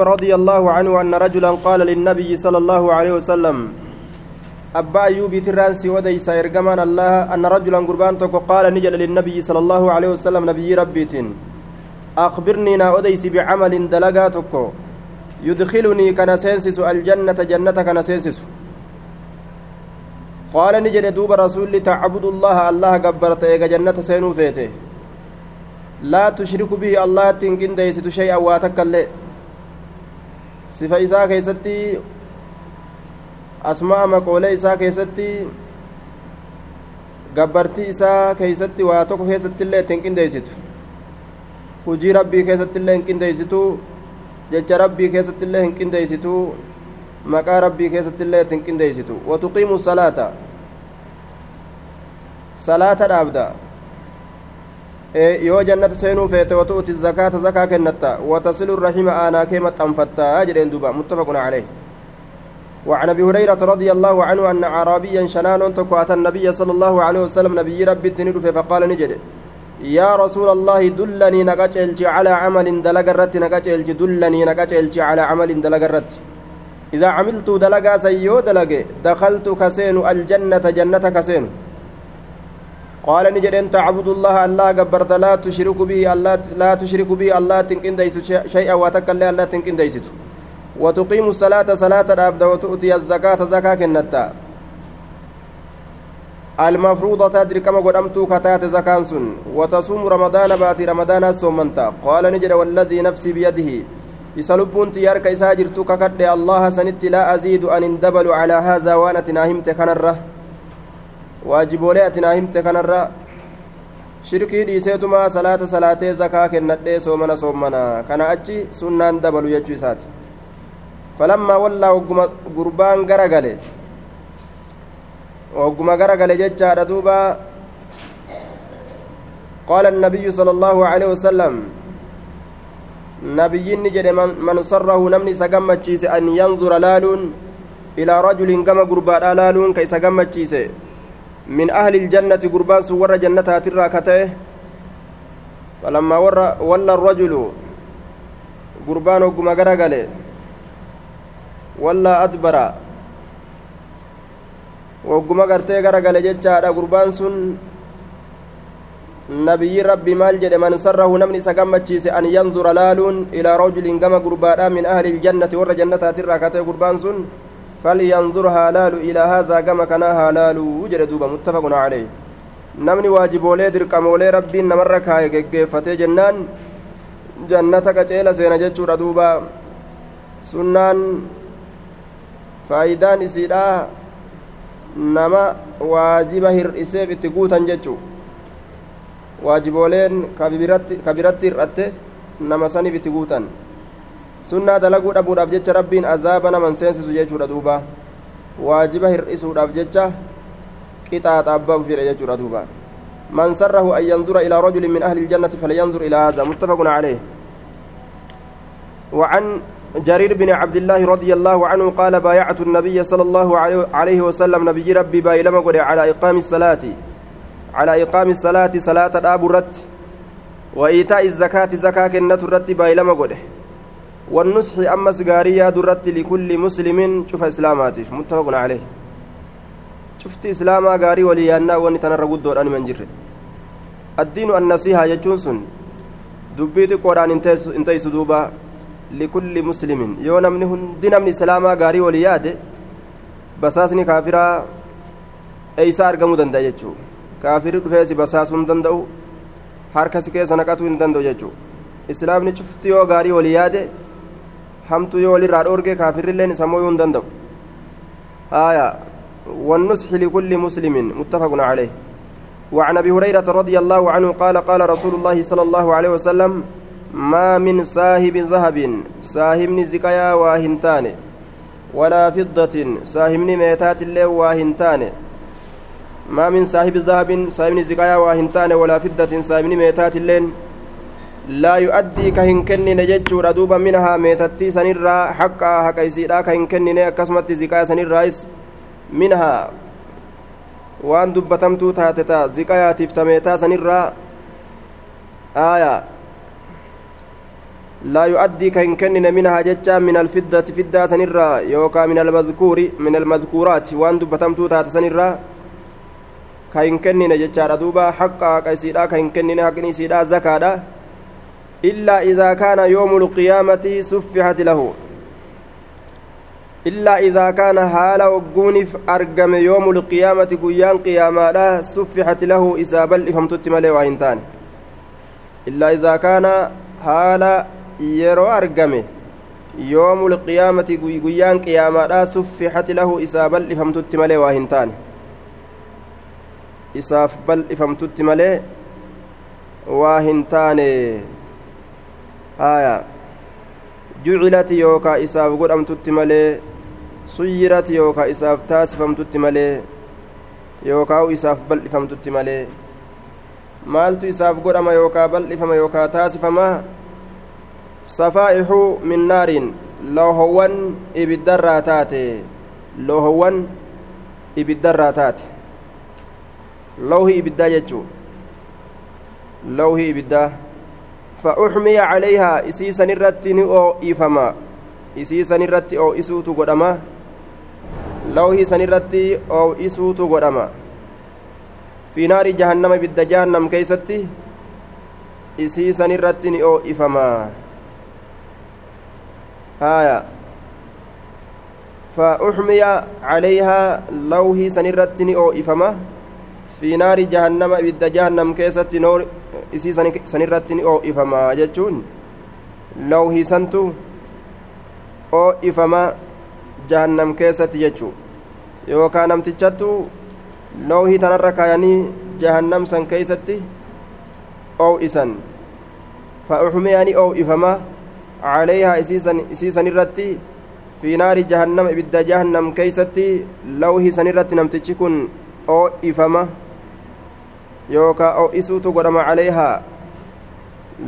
رضي الله عنه أن رجلا قال للنبي صلى الله عليه وسلم أبا أيوب ترانسي وديس إرجمان الله أن رجلا قربان قال نجل للنبي صلى الله عليه وسلم نبي ربيت أخبرني نا أديس بعمل دلقاتك يدخلني كنسينسس الجنة جنة كنسينسس قال نجل دوب رسول تعبد الله الله قبرت إيجا جنة سينو فيته. لا تشرك به الله تنكن ديست شيئا واتكالي sifa isaa keessatti asmaa maqoolee isaa keessatti gabbartii isaa keessatti waa tokko keessatti illee ittiin qindeessitu hujii rabbii keessatti illee hin qindeessitu jecha rabbii keessatti illee hin qindeessitu maqaa rabbii keessatti illee ittiin qindeessitu watuqiimu salaata salaata dhaabda yoo jannata seenuu feete watu'uti zakaata zakaa kennatta watasilu rahima aanaa kee maxxanfatta jedheen duba muttafaqun caleyh وعن ابي هريره رضي الله عنه ان اعرابيا شنان تكوات النبي صلى الله عليه وسلم نبي ربي تنير فقال نجد يا رسول الله دلني نقاتلج على عمل دلقرت نقاتلج دلني نقاتلج على عمل دلقرت إذا عملت دلقا سيو دلق دخلت كسين الجنة جنة كسين قال نجد أن تعبد الله الله قبرت لا تشرك به الله لا تشرك به الله تنكن ديس شيئا وتكل الله تنكن ديسته وتقيم الصلاة صلاة الأبد وتؤتي الزكاة زكاة كنتا المفروضة تدري كما قدمت كتات زكاة سن. وتصوم رمضان باتي رمضان صومنتا قال نجد والذي نفسي بيده. يسلبون تيارك إساجرتك ككد الله سنت لا أزيد أن اندبل على هذا وأنا تناهمت كنره waajiboolee ati naa himte kanarra shirkii dhiiseetumaa salaata salaatee zakaa kennadhee soomana soomana kana achi sunnaan dabalu jechuu isaati falammaa wallaa wagguma gurbaan gara gale wagguma gara gale jechaadha duuba qaala annabiyyu sala allaahu aleyhi wasalam nabiyyinni jedhe man sarrahu namni isa gammachiise an yanzura laaluun ilaa rajulin gama gurbaadhaa laaluun ka isa gammachiise من أهل الجنة قربان سور جنتها ترى كتئه فلما ور ولى الرجل قربان وقم غرقل ولا أدبر وقم غرتي غرقل جتشا قربان سن نبي ربي مال جد من سره نمني سقمتشيس أن ينظر لالون إلى رجل كما قربان من أهل الجنة ور جنتها ترى كتئه قربان سن. فلينظر هالال إلى هذا كما كان هالال وجد متفق عليه namni waajiboolee dirqamoolee rabbiin namarra kaaye geggeeffatee jennaan jannata qaceela seena jechuudha duuba sunnaan faayidaan isiidha nama waajiba hir'iseef itti guutan jechuu waajibooleen ka biratti hir'atte nama saniif itti guutan sunnaa dalaguu dhabuudhaaf jecha rabbiin azaaba naman seensisu jechuudha duuba waajiba hir'isuudhaaf jecha qixaaxaaf ba'u fedhe jechuudha duuba man sarrahu an yanzura ilaa rajulin min ahli iljannati falyanzur ilaa haadha muttafaqun caleyh وعن جرير بن عبد الله رضي الله عنه قال بايعت النبي صلى الله عليه وسلم نبي ربي بايلما قد على إقام الصلاة على إقام الصلاة صلاة الآب الرت وإيتاء الزكاة زكاة النت الرت بايلما قد والنصح أمس غاريا درت لكل مسلم شوف إسلاماتف متفق عليه شفت إسلاما غاري وليانا ونتنر قدور أن من جر الدين النصيحة يجونسون دبيت قرآن انتيس دوبا لكل مسلم يو نمني هندي نمني إسلاما غاري ولياد basaasni kaafiraa eeysa argamuu danda'a jechuu kaafirri dhufeesi basaasuu hin danda'u harka si keessa naqatuu hin danda'u jechuu islaamni cufti yoo gaarii walii yaade hamtu yoo walirraa dhoorge kaafirrilleen isa mooyuu hin danda'u. آية والنصح لكل مسلم متفق عليه وعن ابي هريره رضي الله عنه قال قال رسول الله صلى الله عليه وسلم ما من صاحب ذهب صاحبني زكايا واهنتان ولا فضة صاحبني ميتات الله واهنتان ما من صاحب ذهب صاحبني زكايا واهنتان ولا فضة صاحبني ميتات اللين لا يؤدي كهن كنن ججور دوبا منها ميتتي سنرا حقا حق يسيدا كهن كنن أكسمت زكاة سنرا منها. waan dubbatamtuu taate ta ziqayaatiif tameetaa sanirraa aaya لا يؤدي كإن كنن منها ججا من الفدة فدة سنرا يوكا من المذكور من المذكورات. وان دبتمتو تات سنرا كإن كنن ججا دوبا حقا كيسيدا كإن كنن حقني سيدا زكادا إلا إذا كان يوم القيامة سفحت له إلا إذا كان حال وقونف أرقم يوم القيامة قيان قياما لا سفحت له إسابل إفهمتت ملي وإنتان إلا إذا كان حال yeroo argame yoomul qiyaamati guyyaan qiyaamaadha suffixati lahu isaa bal'ifamtutti malee waa hin taane isaaf bal'ifamtutti malee waa haya jucilati yookaa isaaf godhamtutti malee suyyirati yookaa isaaf taasifamtutti malee yookaa isaaf bal'ifamtutti malee maaltu isaaf godhama yookaa bal'ifama yookaa taasifama? Safaa'ihu min naariin. Loohowwan ibiddarraa taate. Loohowwan ibiddarraa taate. Lowhi ibiddaa jechuu. Lowhi ibiddaa فأحمي عليها إسيسا نرتي أو إفما إسيسا نرتي أو إسوت قدما. لوهي سنرتي أو إسوت قدما. في نار جهنم بالدجانم كيستي. إسيسا نرتي أو إفما آية فأحمي عليها لوهي سنرتني أو إفما في نار جهنم إبد جهنم كيست نور أو إفما جتون لوهي سنتو أو إفما جهنم كيست جتو yookaan namtichattu loohii tanarra kaayanii jahannam san keeysatti oo'isan. Fa'uxmiyanii oo'ifama عليها إسيسا نرتي في نار جهنم إبد جهنم كيستي لوه سنرتي نمتشكن أو إفما أو إسوت قدما عليها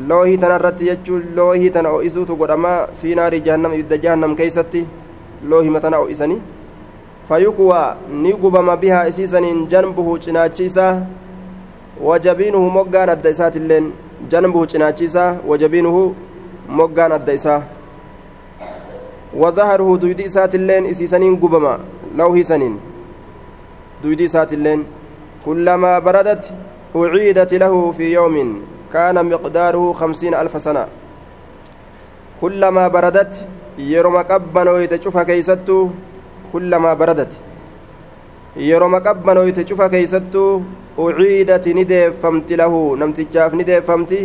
loohii tanarratti jechuun loohii tana o'isuutu godhama fi naari jahannam ibidda jahannam keeysatti loohima tana o'isanii fayukuwaa ni gubama bihaa isiisaniin janbuhu cinaachi isaa wajabiinuhu moggaan adda isaatilleen janbuhu cinaachi isaa wajabiinuhu moggaan adda isaa wazaharuhu duydi isaatilleen isiisaniin gubama lawhii saniin duydi isaatilleen uciidat lahu fi yawmin kaana miqdaaruhu kamsiina alfa sana kullamaa baradat yeroma qabbanoyte cufa keeysattuu kullamaa baradat yeroma qabbanoyte cufa keeysattuu uciidati ni deeffamti lahu namtichaaf ni deeffamti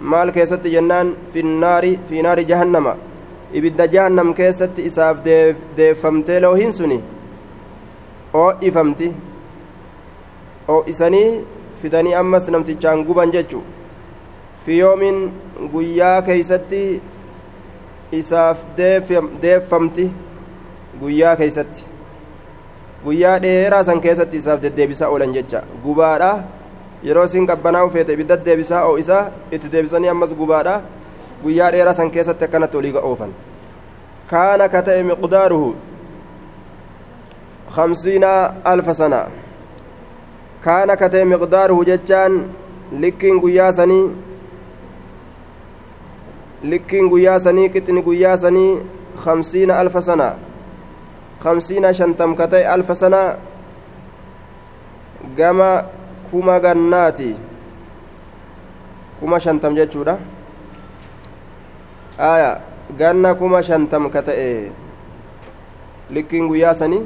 maal keessatti jennaan finnaari fi naari jahannama ibidda jahannam keessatti isaaf deeffamtee loohiin suni oo'ifamti oo'isanii fidanii ammas namtichaan guban jechu. Fi guyyaa keeysatti isaaf deeffamti guyyaa keeysatti. Guyyaa dheeraa san keessatti isaaf deddeebisaa oolan jecha. Gubaadha yeroo isin qabbanaa'u feete ibidda deebisaa oo isaa itti deebisanii ammas gubaadha guyyaa dheeraa san keessatti akkanatti olii oofan kaana ka ta'e miqdaaruhu kamsiina alfa sana kaana ka ta'e miqdaaruhu jechaan likkiin guyyaa sanii likkiin guyyaa sanii qixni guyyaa sanii kamsiina alfa sana kamsiina shantam ka ta'e alfa sana gama kuma gannaati kuma shantam jechuudha aya ganna kuma shantam ka ta'e likkiin guyyaa sanii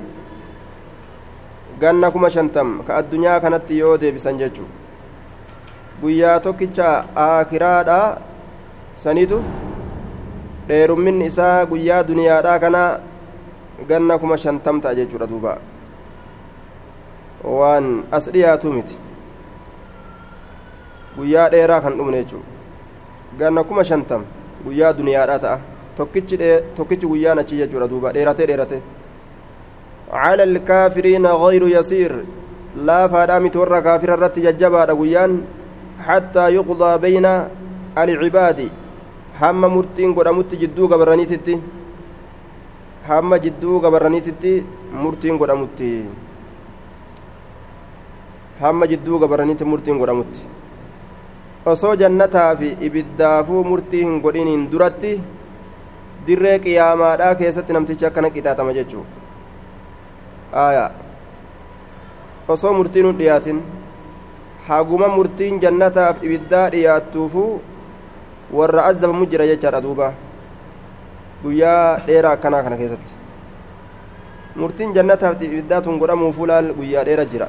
ganna kuma shantam ka addunyaa kanatti yoo deebisan jechuu guyyaa tokkicha aakiraadha sanitu dheerumminni isaa guyyaa duniyaadhaa kana ganna kuma shantam ta'a jechuudha duuba waan as dhiyaatu miti guyyaa dheeraa kan dhumne jechuudha ganna kuma shantam guyyaa duniyaadhaa ta'a tokkichi guyyaan achi jechuudha duuba dheeratee dheeratee على الكافرين غير يسير. لا فادامت ورا كافر الرت ججبا دغيان حتى يقضى بين العباد. هم مرتين قدمت جدو غبرانيتتي هم جدو غبرانيتتي مرتين قدمت هم جدو غبرانيت مرتين قدمت osoo jannataa fi ibiddaafuu murtii hin godhiniin duratti dirree qiyaamaadhaa keessatti namtichi akkana qixaaxama jechuu aya. Osoo murtiin hin dhiyaatin haguma murtiin jannataaf ibiddaa dhiyaattuufu warra azabamu jira jechaadha duuba. Guyyaa dheeraa akkanaa kana keessatti. Murtiin jannataaf ibiddaa tun godhamuufuu laal guyyaa dheera jira.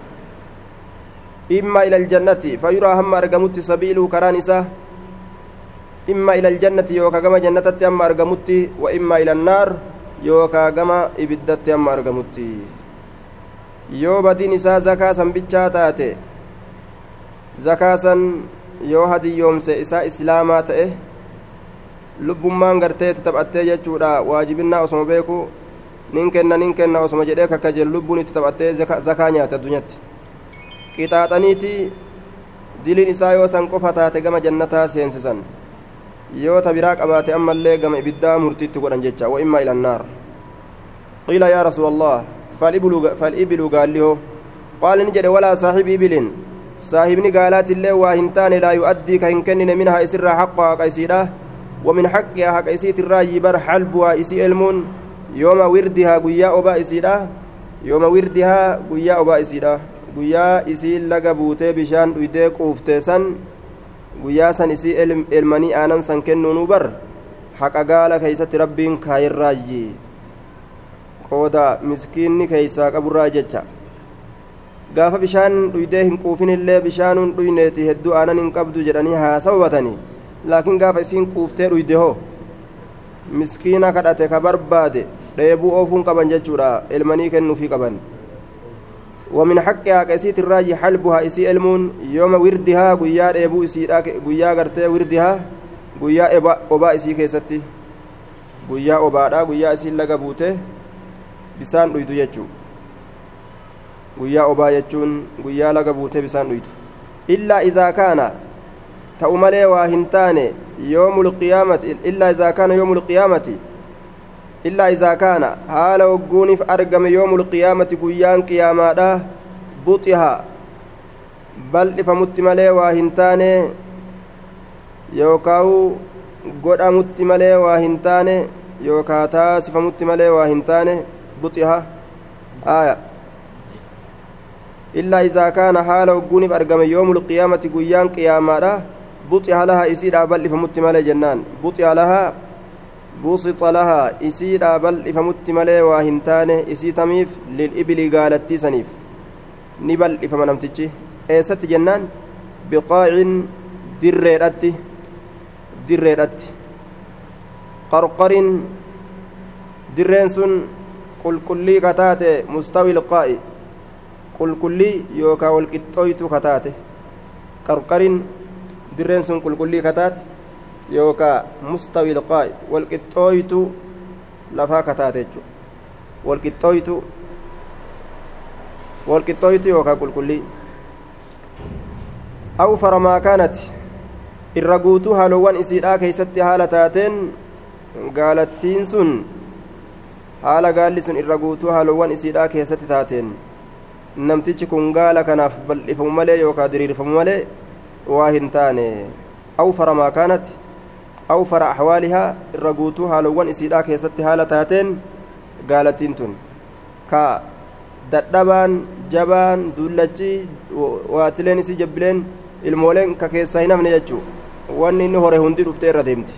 Imma ila aljannati fayuraa hamma argamutti sabiiluu karaan isaa imma ila aljannati yookaa gama jannatatti hamma argamutti wa imma ila annaar yookaa gama ibiddatti hamma argamutti yoo badiin isaa zakaa san bichaa taate zakaa san yoo hadiyyoomse isaa islaamaa ta'e lubbummaan gartee taphattee jechuudha waajibinnaa osoma beeku nin kenna nin kenna osoma jedhee kakka jedhu lubbuun itti taphattee zakaa nyaate addunyatti qixaaxaniiti diliin isaa yoo san qofa taate gama jannataa seensisan yoo biraa qabaate ammallee gama ibiddaa murtiitti godhan jecha wa immaa ila annaar qiila yaa rasuula jedhe walaa saaxibi ibilin saahibni gaalaatillee waa hin taane laa yu'addii ka hin kennine minhaa isirraa haqa haqa isiidha ومن حقها حق إسيت الراجي بر حلبها إسي المون يوم وردها قيا أبا إسيدا يوم وردها قيا أبا إسيدا guyyaa isiin laga buutee bishaan dhuydee quuftee san guyyaa san isii elmanii aanan san kennuunuu bar haqa gaala keeysatti rabbiin kaayirraayyi qooda miskiinni keeysaa qaburraa jecha gaafa bishaan dhuydee hin quufinillee bishaanuun dhuyneeti hedduu aanan hin qabdu jedhanii haa sababatanii laakiin gaafa isiin quuftee dhuyde hoo miskiina kadhate ka barbaade dheebuu oofuun qaban jechuudha elmanii kennuufii qaban ومن حقها كيسيت الراجي حلبها إسي المون يوم وردها قيا إبو إسي قيا قرتي وردها قيا إبا أبا إسي كيستي قيا أبا قيا إسي لقى بوته بسان ريدو يجو قيا أبا يجون قيا لقى بوته بسان ريدو إلا إذا كان تأملي واهنتان يوم القيامة إلا إذا كان يوم القيامة illaa izaa kaana haala hogguuniif argame yoomul qiyaamati guyyaan qiyaamaadha buxiha bal'ifamutti malee waa hin taane yookaawu godhamutti malee waa hin taane yookaa taasifamutti malee waa hin taane buxiha aya illaa izaa kaana haala hogguuniif argame yoomul qiyaamati guyyaan qiyaamaadha buxiha laha isiidha bal'ifamutti malee jennaan buxiha lahaa buusixa lahaa isiidhaa bal'ifamutti malee waa hin taane isii tamiif lil'ibilii gaalattii saniif ni bal'ifama namtichi eessatti jennaan biqaacin dirreedhatti dirreedhatti qarqarin dirreen qulqullii kataate mustawi ilqaa'i qulqullii yookaa walqixxooytu kataate qarqarin dirreen sun qulqullii kataate yookaa mustawi ilqaa'i walqixxooytu lafaa kataate jechuudha walqixxooytu walqixxooytu yookaa qulqullii awfara maa kaanati irra guutuu haalowwan isiidhaa keeysatti haala taateen gaalattiin sun haala gaalli sun irra guutuu haalowwan isiidhaa keessatti taateen. Namtichi kun gaala kanaaf bal'ifamu malee yookaa diriirfamu malee waa hin taane. Awfara maa kaanati awfara axwaalihaa irra guutuu haalowwan isiidhaa keessatti haala taateen gaalattiin tun. Ka dadhabaan jabaan duullachi waatileen isii jabbileen ilmooleen ka keessaa hin hafne jechuu. Wanni inni hore hundi dhuftee irra deemti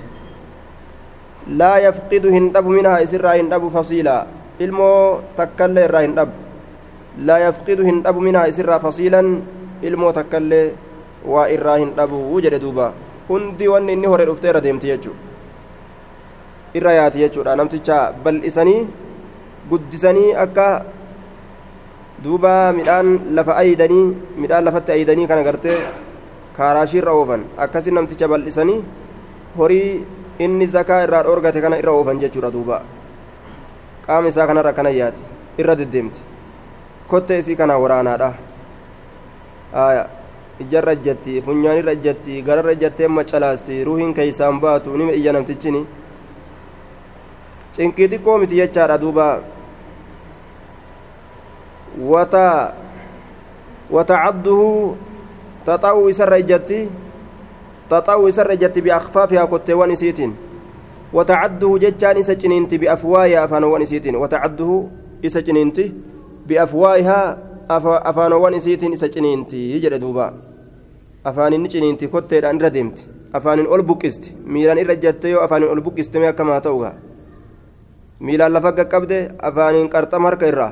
laa yafqidu hin dhabu minhaa isirraa hin dhabu fasiilaa ilmoo takkallee irraa hin dhabu laa yafqidu hin dhabu minhaa isirraa fasiilan ilmoo takkallee waa irraa hin dhabu jedhe duuba hundi wanni inni hore dhuftee irra deemti jechuudha irra yaati jechuudha namticha bal'isanii guddisanii akka duuba midhaan lafa aydanii midhaan lafatti aydanii kana gartee kaaraashii irra oofan akkasii namticha bal'isanii horii inni zakaa irraa dhoorgate kana irra oofan jechuudha duuba. Qaama isaa kanarra kana yaati. Irra deddeemti. Kottee isii kana waraanaadha. Ijjarra ijjatti funyaanirra ijjatti gararra ijjattee macalaasti ruuhiin keeysaan baatu nima iyya namtichini. Cinqii xiqqoo miti jechaadha duuba. Wata watacadduhu taxa'uu isarra ijjatti تطاو سر جت بأخفافها كتوان إسيتين وتعده جتان إسا جنينتي بأفوايا أفانوان إسيتين وتعده إسا جنينتي بأفوايها أفانوان إسيتين إسا جنينتي يجري دوبا. أفانين جنينتي كتير أن ردمت. أفانين أول بوكست ميلان إرى جتيو أفانين أول بوكست ما كما توغا. ميلان لفق قبده أفانين قرطم هرك إرى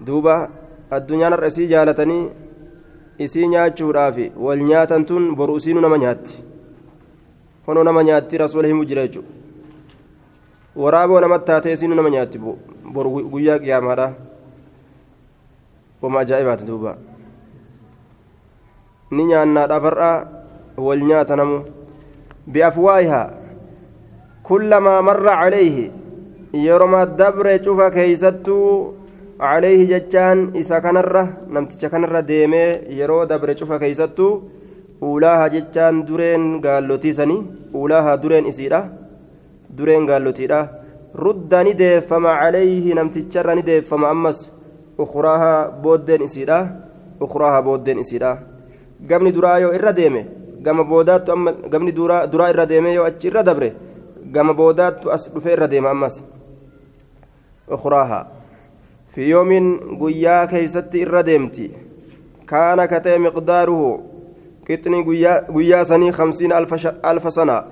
دوبا الدنيا الرئيسي جالتني. isii nyaachuudhaaf wal nyaatan tun boru isiinu nama nyaatti. Honoo nama nyaatti rasuula himu jira jechuudha. Waraaboo namatti taatee isiinu nama nyaatti boru guyyaa qiyaamaadha. Wama ajaa'ibaati duuba. Ni nyaannaadhaaf har'aa wal nyaata namu. Bi'afwaayihaa kullamaa marra calayhi. Yeroma dabre cufa keeysattuu عليه جتان إسا كنرة نمتش كنرة ديمي يرو دبر شوفا كيستو أولاها جتان درين قالوتي سني أولاها درين إسيرا درين قالوتي رد نديفما عليه نمتشر نديفما أمس أخراها بودين إسيرا أخراها بودين إسيرا قبل درايو إرى ديمي gama boodaattu amma gamni duraa irra deemee yoo achi irra dabre gama boodaattu as dhufee irra deema ammas ukuraahaa في يوم قيا كيست الردمتي كان كتي مقداره كتني قيا سني خمسين ألف. ألف سنة.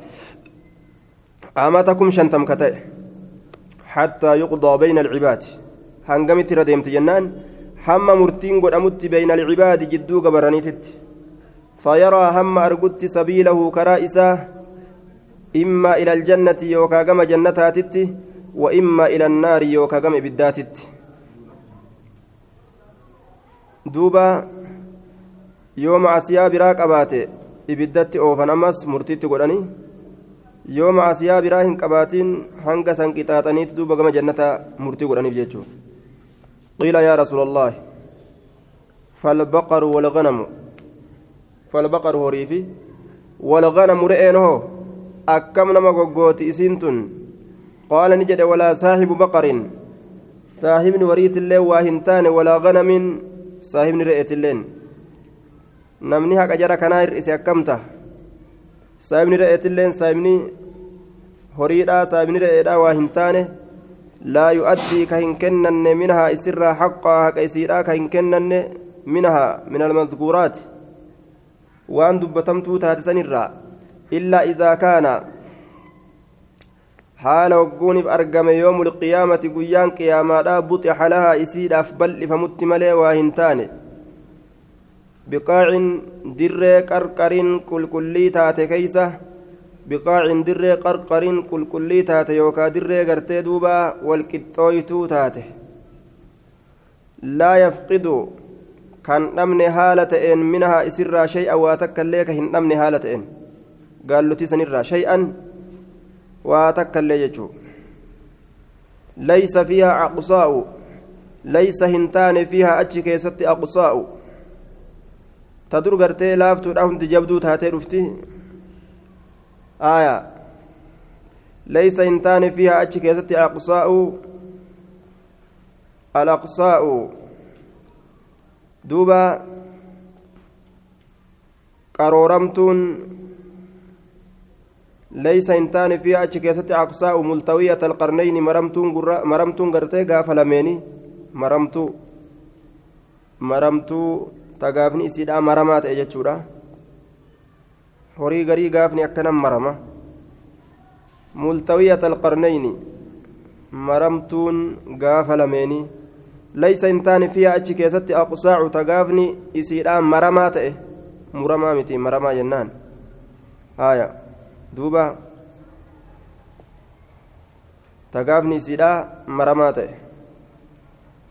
أماتكم شنتم كتي. حتى يقضى بين العباد. هنقمت ردمت جنان. هم مرتين قد أمت بين العباد جدو قبرانيتت. فيرى هم أرقدت سبيله كرائسة إما إلى الجنة يوكا قم جنتاتت وإما إلى النار يوكا قم بداتت. Duuba yoo macasiyaa biraa qabaate ibiddatti oofan ammas murtiitti godhanii yoo macasiyaa biraa hin qabaatiin hanga san qixaaxaniitti duuba gama jannataa murtii godhaniif jechuudha qiila yaa rasuula allaahi falbaqaru walganamu falbaqaru horii walganamu re'een akkam nama goggooti isiin tun qaala ni jedhe walaa saahibu baqarin saahibni wariitillee waa hin taane walaa ganamin saahibni re'eetilleen namni haqa jara kanaa hir'ise akkamta saahibni re'eetilleen saahibni horiidhaa saahibni re'eedhaa waa hin taane laa yu'addii ka hin kennanne minahaa isirraa haqqaa haqa isiidhaa ka hin kennanne minahaa min waan dubbatamtuu taate sanirraa illaa idaa kaana yoomul qiyaamati guyyaan qiyaamaadha buxixa lahaa isiidhaaf bal'ifamutti malee waa hin taane biqaacin dirree qarqariin qulqullii taate keeysa biqaacin dirree qarqariin qulqullii taate yookaa dirree gartee duuba walqixxooytuu taate laa yafqidu kan dhabne haala ta'een minahaa isirraa shay'an waa takka illee ka hin dhabne haala ta'een gaallotii sanirraa shay'an fiihaa aqsaa'u laysa hin taane fiihaa achi keessatti aqsaa'u ta dur gartee laaftuudha hundi jabduu taatee dhufti aya laysa hin taane fiihaa achi keessatti aqsaa'u alaqsaa'u duuba qarooramtuun ليس إنتان فيها أتشكيست أقصاء ملتوية القرنين مرمتون مرمتون قرتي قاف لميني مرمتو مرمتو تقافني سيدا مرمات gaafni akkanan marama multawiyata alqarnayni maramtuun gaafa lameeni laysa hin taane fiiha achi keessatti aqsaacu ta gaafni isiidhaan maramaa ta'e muramaa miti maramaa jennaan haya duuba tagaafni isiidha maramaa ta'e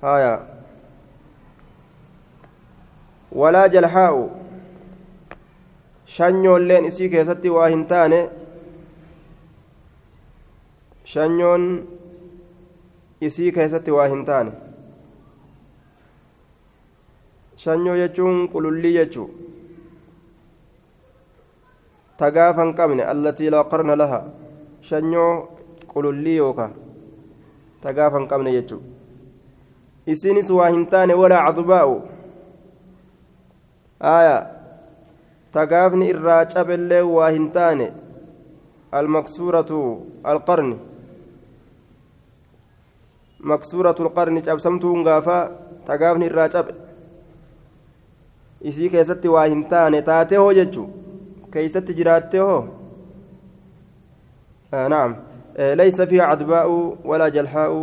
haya walaa jalhaa'u shanyoolleen isii keessatti waa hin taane shanyoon isii keessatti waa hin taane shanyoo jechuun qulullii jechuu tagaafa hin qabne allatii laa qarna laha shanyoo qulullii yookaa tagaafa hin qabne jechuu isiinis waa hin taane walaa cadubaa'u aya تقافني الراجب اللي واهنتاني المكسورة القرن مكسورة القرن cabsamtuun gaafa tagaafni irraa cabe isii keessatti waa hin taane taatee hoo jechuu keeysatti jiraattee hoo naam ليس فيها عدباء ولا جلحاء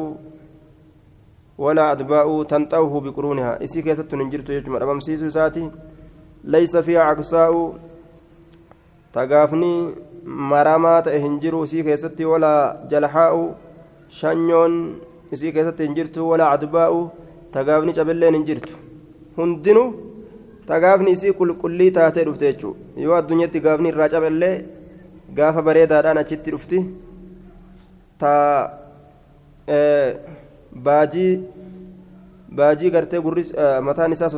ولا عدباء تنطوه بقرونها. إسي كيست ننجرت يجمع أمامسيس ساتي. ليس فيها عكساء تقافني مرامات هنجرو إسي كيست ولا جلحاء. شنيون isii keessatti hin jirtu walaa cadbaa'u tagaafni caballeen hin jirtu hundinuu tagaafni isii qulqullii taatee dhufte jechuudha yoo addunyaatti gaafni irraa caballee gaafa bareedaadhaan achitti dhufti. Ta baajii baajii gartee gurri mataan isaa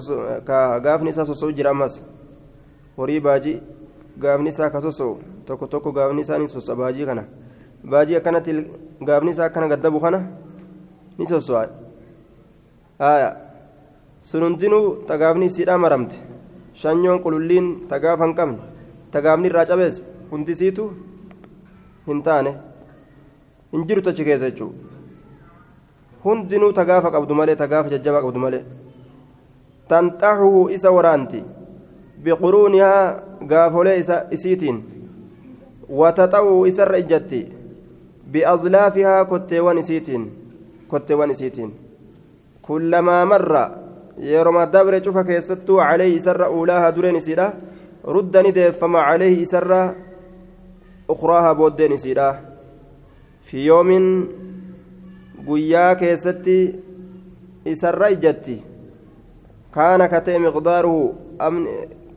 gaafni isaa sosso'u jira ammas. Horii baajii gaafni isaa ka sosso'u tokko tokko gaafni isaa ni sosso'a baajii kana. Baajii akkanatti gaafni isaa akkana gaddabu kana. ni haya sun hundinuu tagaafni isiidhaa maramte. Shanyoon qululliin tagaafa hin qabne. Tagaafni irraa cabeesse hundisiitu hin taane. Hin jiru achi keessa jechuudha. Hundinuu tagaafa qabdu malee tagaafa jajjabaa qabdu malee. Tanxaxuu isa waraanti. Biquruunihaa gaafolee isiitiin. Wataxa'uu isarra ijjatti. Biazlaafihaa kotteewwan isiitiin. Kotteewwan isiitiin. Kullamaa marra yeroma dabre cufa keessattuu calayhi isarra uulaaha dureen isiidha rudda ni deeffama calayhi isarra ukuraaha booddeen isiidha fi yoomin guyyaa keessatti isarra ijjatti kaana ka ta'e miqdaaruhu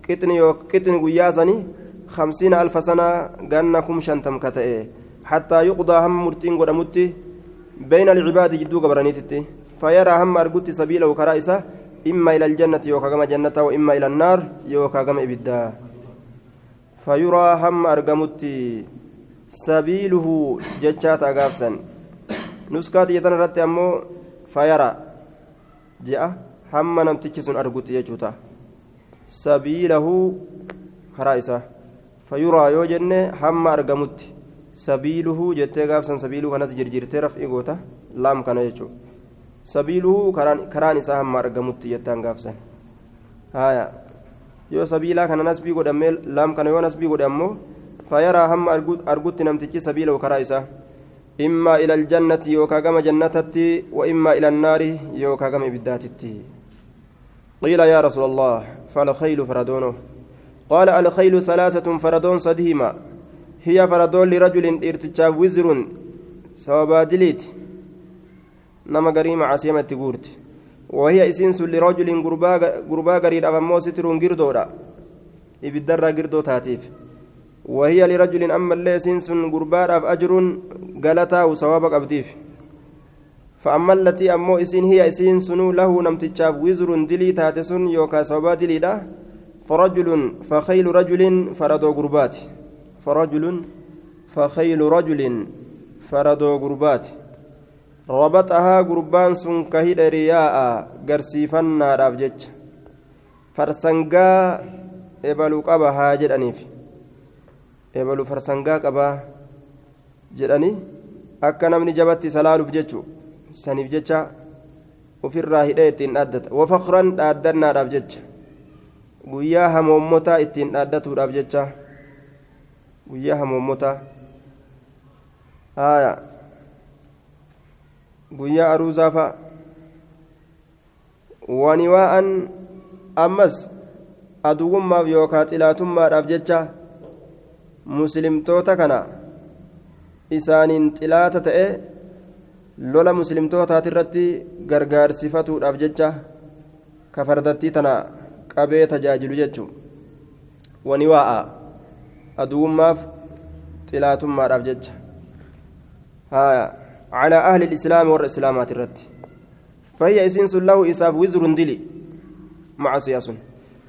qixni guyyaa sanii خمسين ألف سنة جنكم شنتم كتئ حتى يقضى هم مرتين قدمتي بين العباد جدو قبرانيتي فيرى هم أرقدت سبيله كرائسة إما إلى الجنة يوكا كما جنة وإما إلى النار يوكا كما إبدا. فيرى هم أرقمت سبيله جتشات أقافسا نسكات يتنا رتي أمو فيرى. جاء هم نمتكس أرقدت يجوتا. سبيله كرائسة فيرى يوجن هم أرقمت sabiiluhu jettee gaafsan sabiiluu kanas jirjirtee raf'ii goota laam kana jechuudha sabiiluhu karaan isaa hamma argamutti jettaan gaafsan haya yoo sabiilaa kana nasbii godhamee laam kana yoo nasbii godhe ammoo fayaraa hamma argutti namtichi sabiilahu karaa isaa immaa ila aljannati yookaa gama jannatatti wa immaa ila annaari yookaa gama ibiddaatitti qiila yaa rasuula allah falkhaylu faradoono qaala alkhaylu ثلاثة فردون صديما هي فردون لرجل إرتجاب وزر سوابا نما قريم عسيمة تقورت وهي إسنس لرجل قربا قريد أفمو ستر قردورا إبدر قردو تاتيف وهي لرجل أما اللي إسنس قربا أف أجر قلتا وسوابك أبديف فأما التي أمو إسن هي إسن سنو له نمتجاب وزر دلي تاتسن يوكا سوابا دليدا فرجل فخيل رجل فردو قرباتي فرجل فخيل رجل فردو قربات ربطها قربان سن كهيد رياء قرسيفنا رافجج فرسنقا ebaluu qaba haa jedhaniif ebaluu farsangaa qaba jedhanii akka namni jabatti salaaluuf jechu saniif jecha ofirraa hidhee ittiin dhaaddata wafaqran dhaaddannaadhaaf jecha guyyaa hamoommotaa ittiin dhaaddatuudhaaf jecha guyyaa hamoommotaa haaya guyyaa aruuzaa fa'a waniwaa'an ammas aduwwummaaf yookaan xilaatummaadhaaf jecha muslimtoota kana isaaniin xilaata ta'e lola muslimtootaati irratti gargaarsifatuudhaaf jecha kafardattii tana qabee tajaajilu jechuun wani waa'a aduwwummaaf xilaatummaadhaaf jecha على أهل الإسلام والإسلامات الرد. فهي إسنس له إساف وزر دلي معصية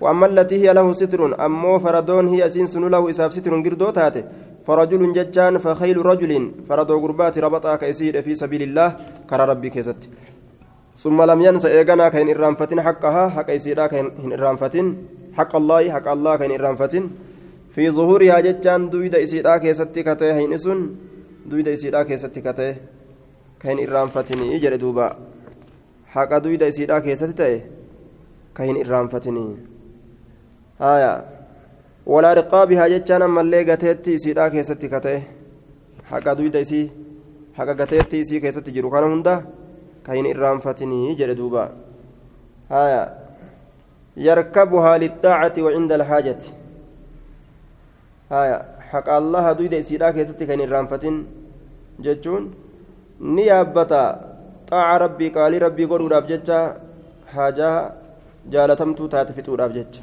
وأما التي هي له ستر أمو فردون هي أسنس له إساف ستر قردو تاتي فرجل ججان فخيل رجل فردو قربات ربطها كيسير في سبيل الله كرى ربي كيست. ثم لم ينس إيغانا كين إرانفتين حقها حق إسيرا كين إرانفتين حق الله حق الله كين إرانفتين في ظهورها جتان دويد إسيرا كيستي كتاه هينسون دويد إسيرا كيستي كتاه كين إرانفتين إجر دوبا حق دويد إسيرا كيستي تاه كين إرانفتين آية ولا رقابها جتان أما اللي قتيتي إسيرا كيستي كتاه حق دويد إسي حق قتيتي إسي كيستي جرو كان هنده كاين إرانفتني جل دوبا هايا يركبها للطاعة وعند الحاجة هايا حق الله دويد إسيرا كيست كاين إرانفتن جتون نيابتا طاعة ربي قال ربي قولوا راب جتشا حاجة جالتمتو تاتفتو راب جتشا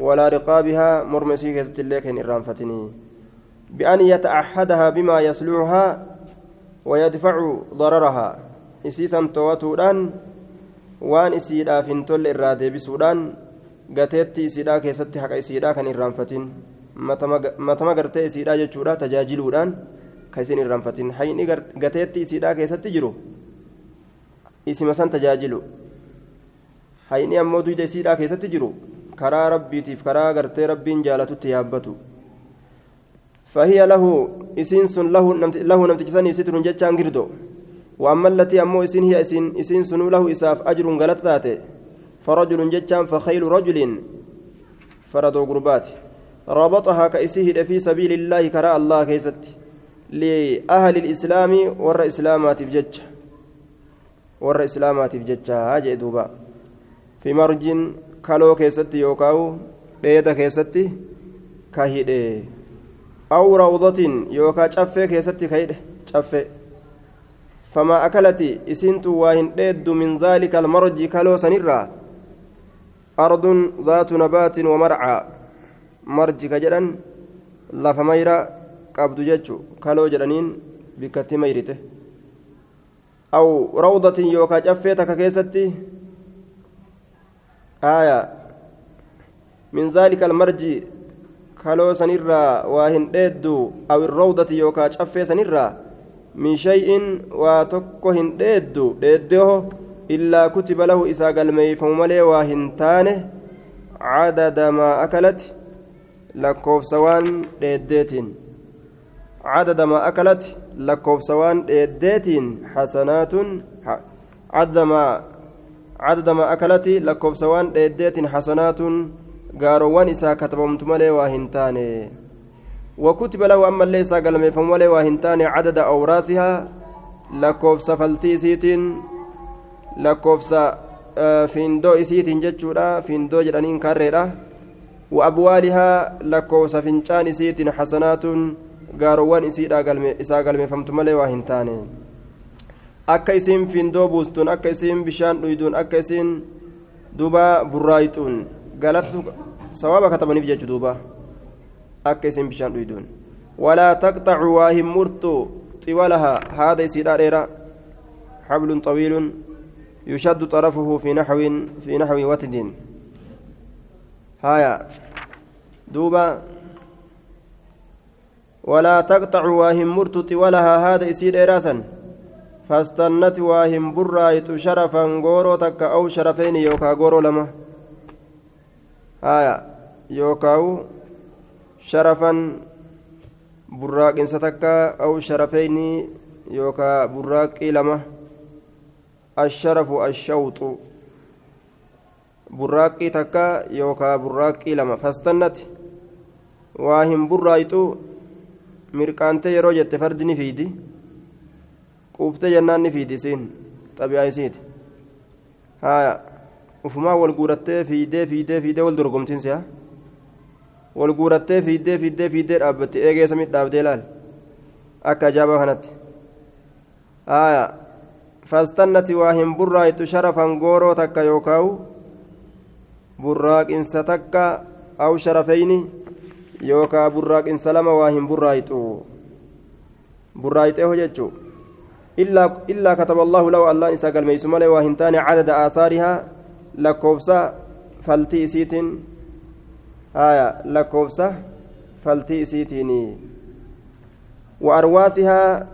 ولا رقابها مرمسي كيست اللي كاين إرانفتني بأن يتعهدها بما يصلحها ويدفع ضررها isiisan to'atuudhaan waan isiidhaaf hin tolle irraa deebisuudhaan gateetti isiidhaa keessatti haqa isiidhaa kan irraanfatin matama gartee isiidhaa jechuudha tajaajiluudhaan kan isin irraanfatin hayni gateetti isiidhaa keessatti jiru isima san tajaajilu hayni ammoo duyda isiidhaa keessatti jiru karaa rabbiitiif karaa gartee rabbiin jaalatutti yaabbatu فهي له إسين سن له نمت له نمت جسني ستر جتشان جردو وأما التي أمو إسين هي إسين إسين سن له إساف أجر غلط ذاته فرجل جتشان فخيل رجل فردو قربات ربطها كإسيه في سبيل الله كراء الله كيست لأهل الإسلام ور إسلامات بجتش ور إسلامات بجتش هاجي دوبا. في مرج كالو كيست يوكاو بيدا كيست كهيدي أو روضة يوكا شفة كيستي كيده شفة فما أكلت إسنت واهن ديد من ذلك المرج كالو سنرا أرض ذات نبات ومرعى. مرج كجرا لفميرا qabdu jechu kaloo jedhaniin bikkatti mayrite aw rawdatin yookaa caffee takka keessatti aayaa min zaalika almarji kaloo sanirraa waa hin dheeddu. Aw irrawdati yookaa caffee sanirraa min shay'in waa tokko hin dheeddu. Dheeddeho illaa kutiba lahu isaa galmeeyfamu malee waa hin taane cadada maa akalati lakkoofsa waan dheeddeetiin. Cadada maa akalati lakkoofsa waan dheeddeetiin xasanaatun cadada maa akalati lakkoofsa waan dheeddeetiin xasanaatun gaarowwan isaa katabamtu malee waa hin taane وكتب له أما ليس قلمي فمولي وهنتان عدد أوراثها لكوفس فلتيسيتين لكوفس فيندو إسيتين جتشورا فيندو جرانين كاريرا وأبوالها لكوفس فينشان إسيتين حسنات قاروان إسا قلمي فمتملي وهنتان akka isiin findoo buustuun akka isiin bishaan dhuyduun akka isiin duba burraayxuun galatu sawaaba katabaniif jechu duuba akka isin bishaan dhuyduun walaa taqxacu waa hin murtu xiwalaha haada isiidha dheera حبل طويل يشد طرفه في نحو في نحو وتد ولا تقطع واهم مرت طولها هذا يسير راسا فاستنت واهم برايت شرفا غورو تك أو شرفين يوكا غورو لما haya yookaan sharafan burraaqinsa takka aw sharafeyni yookaan burraaqii lama asharafu ashawxu burraaqii takka yookaan burraaqii lama fastannati waa hin burraayxu mirqaantee yeroo jette fardi ni fiidi quuftee jennaan ni fiidi isiin xabi'aa isiiti haya ufumaa wal guurattee fiidee fiidee fiidee wal dorgomtiin si'a wal guurattee fiidee fiidee fiidee dhaabbatti eegee samii dhaabdee laal akka ajaa'ibaa kanatti haaya faastannati waa hin burraayitu sharafan gooroo takka yookaan burraaqinsa takka aw sharafeyni yookaan burraaqinsa lama waa hin burraayitu burraayitee hoo jechuun illaa kataba allahu lahu allaan isaa galmeessu malee waa hin taane cadada aasaarihaa lakkoofsa faltii isiitiin haya lakkoofsa faltii isiitiin وأرواثها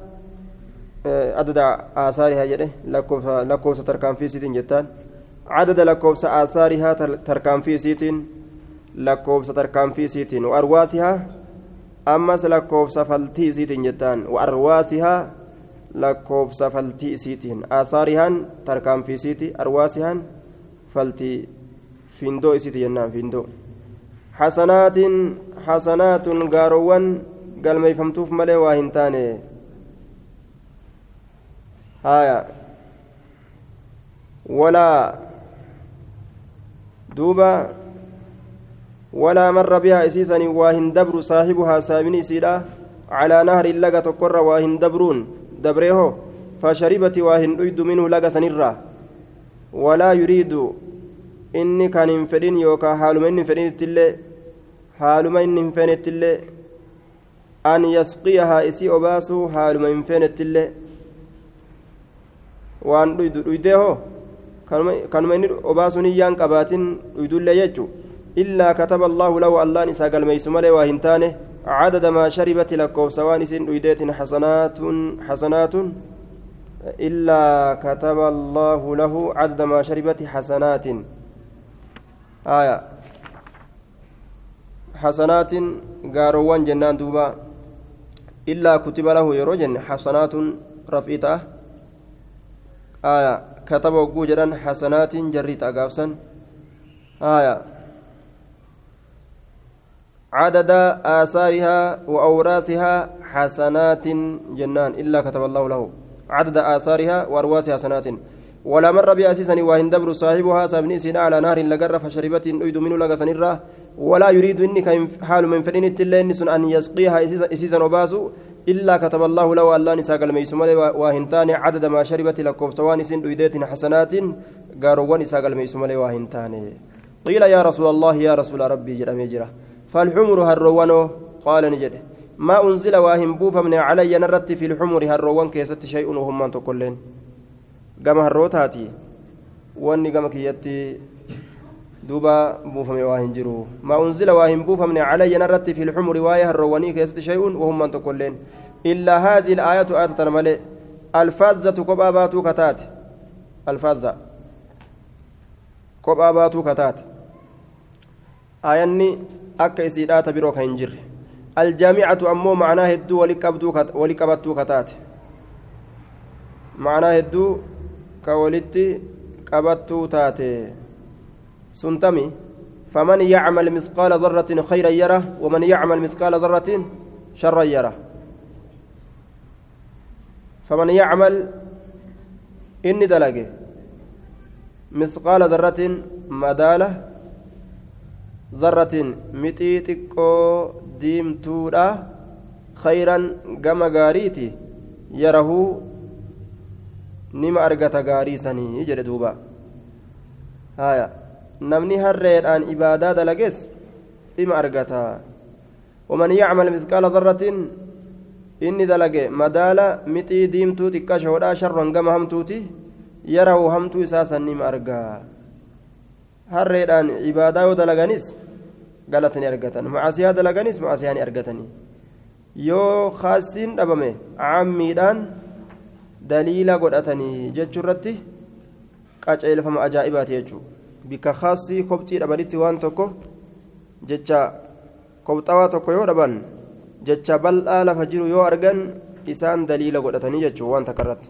عدد آثارها جده لكوفس تركان في سيتين جتان عدد لكوفس آثارها لكوفس تركان في سيتين وأرواسها أمس لكوفس فلتي سيتين جتان وأرواسها لكوفس فلتي سيتين آثارها تركان في سيتي أرواسها فلتي فيندو سيتي جنان فيندو حسنات حسنات غاروان قال ما يفهمتوف ملي واهنتاني آية ولا مر بها إسيسا واهن دبر صاحبها سامني سيدا على نهر لغة تقر واهن دبرون دبريه فشربت واهن أيد منه لغة سنرة ولا يريد kan hin fedhin yookaan haaluma inni hin fedhinittillee haaluma inni hin feenettillee an yasqiyahaa isii obaasuu haaluma hin feenettillee waan dhuydu dhuydee hoo kanuma inni obaasuun iyyaan qabaatin dhuydullee jechu allaahu lahu allaan isaa galmeeysu malee waa hin taane عدد ما شربت لكوف سوان سن ويديت حسنات حسنات إلا كتب الله له عدد ما شربت حسنات. آية. حسنات قاروان جنان دوبا. إلا كتب له يروجن حسنات رفيته آية. كتب وجوجرا حسنات جريت أقافسا آية. عدد آثارها وأوراثها حسنات جنان إلا كتب الله له. عدد آثارها وأرواثها حسنات. ولا مر بأسيسني وهن دبر صاحبها سابني سنا على نار لقر فشربت أيد منه لقى ولا يريد إنك حال من فرين التلين أن يسقيها إسيسا وباسو. إلا كتب الله له الله نساق الميسمال واهنتان عدد ما شربت لكم سوان سن دويدات حسنات. قاروان نساق الميسمال واهنتان قيل يا رسول الله يا رسول ربي جرم يجرى فالحمر هروانو قال نجد. ما أنزل واهم بوفا من علي نرت في الحمر هروان كيست شيء وهم من تقولين. قام هروتاتي. واني قام كيتي. دوبا بوفم واهن جرو. ما أنزل واهن بوفم علي نرت في الحمر رواية الرواني كيست شيء وهم من تقولين. إلا هذه الآية آية تنملي. الفاذة كباباتو كتات. الفاذة كباباتو كتات. آياني أكا إسيدات بروك هنجر الجامعة أمو معناه الدو ولقبتو كتات معناه الدو كولتي قبتو تاتي سنتمي فمن يعمل مثقال ذرة خيرا يره ومن يعمل مثقال ذرة شرا يره فمن يعمل إني دلقه مثقال ذرة مدالة ذرة متيتكو ديمتودا خيرا قم غاريتي يره نما أرقت غاري سني يجري دوبا هايا namni harreedhaan ibaadaa dalages dhima argata waman yacmal mithqaala darratin inni dalage madaala mixii diimtuu xiqqashoodha sharran gama hamtuuti yarahu hamtuu isaa sannima argaa harreedhaan ibaadaa yoo dalaganis galatani argatan macasiyaa dalaganis macasiyaa ni argatanii yoo kaasiin dhabame cammiidhaan daliila godhatanii jechuu irratti qaceelfama ajaa'ibaati jechuudha bikka kaasii kobxii dhabanitti waan tokko jecha kobxawaa tokko yoo dhaban jecha bal'aa lafa jiru yoo argan isaan daliila godhatanii jechuun waan takka irratti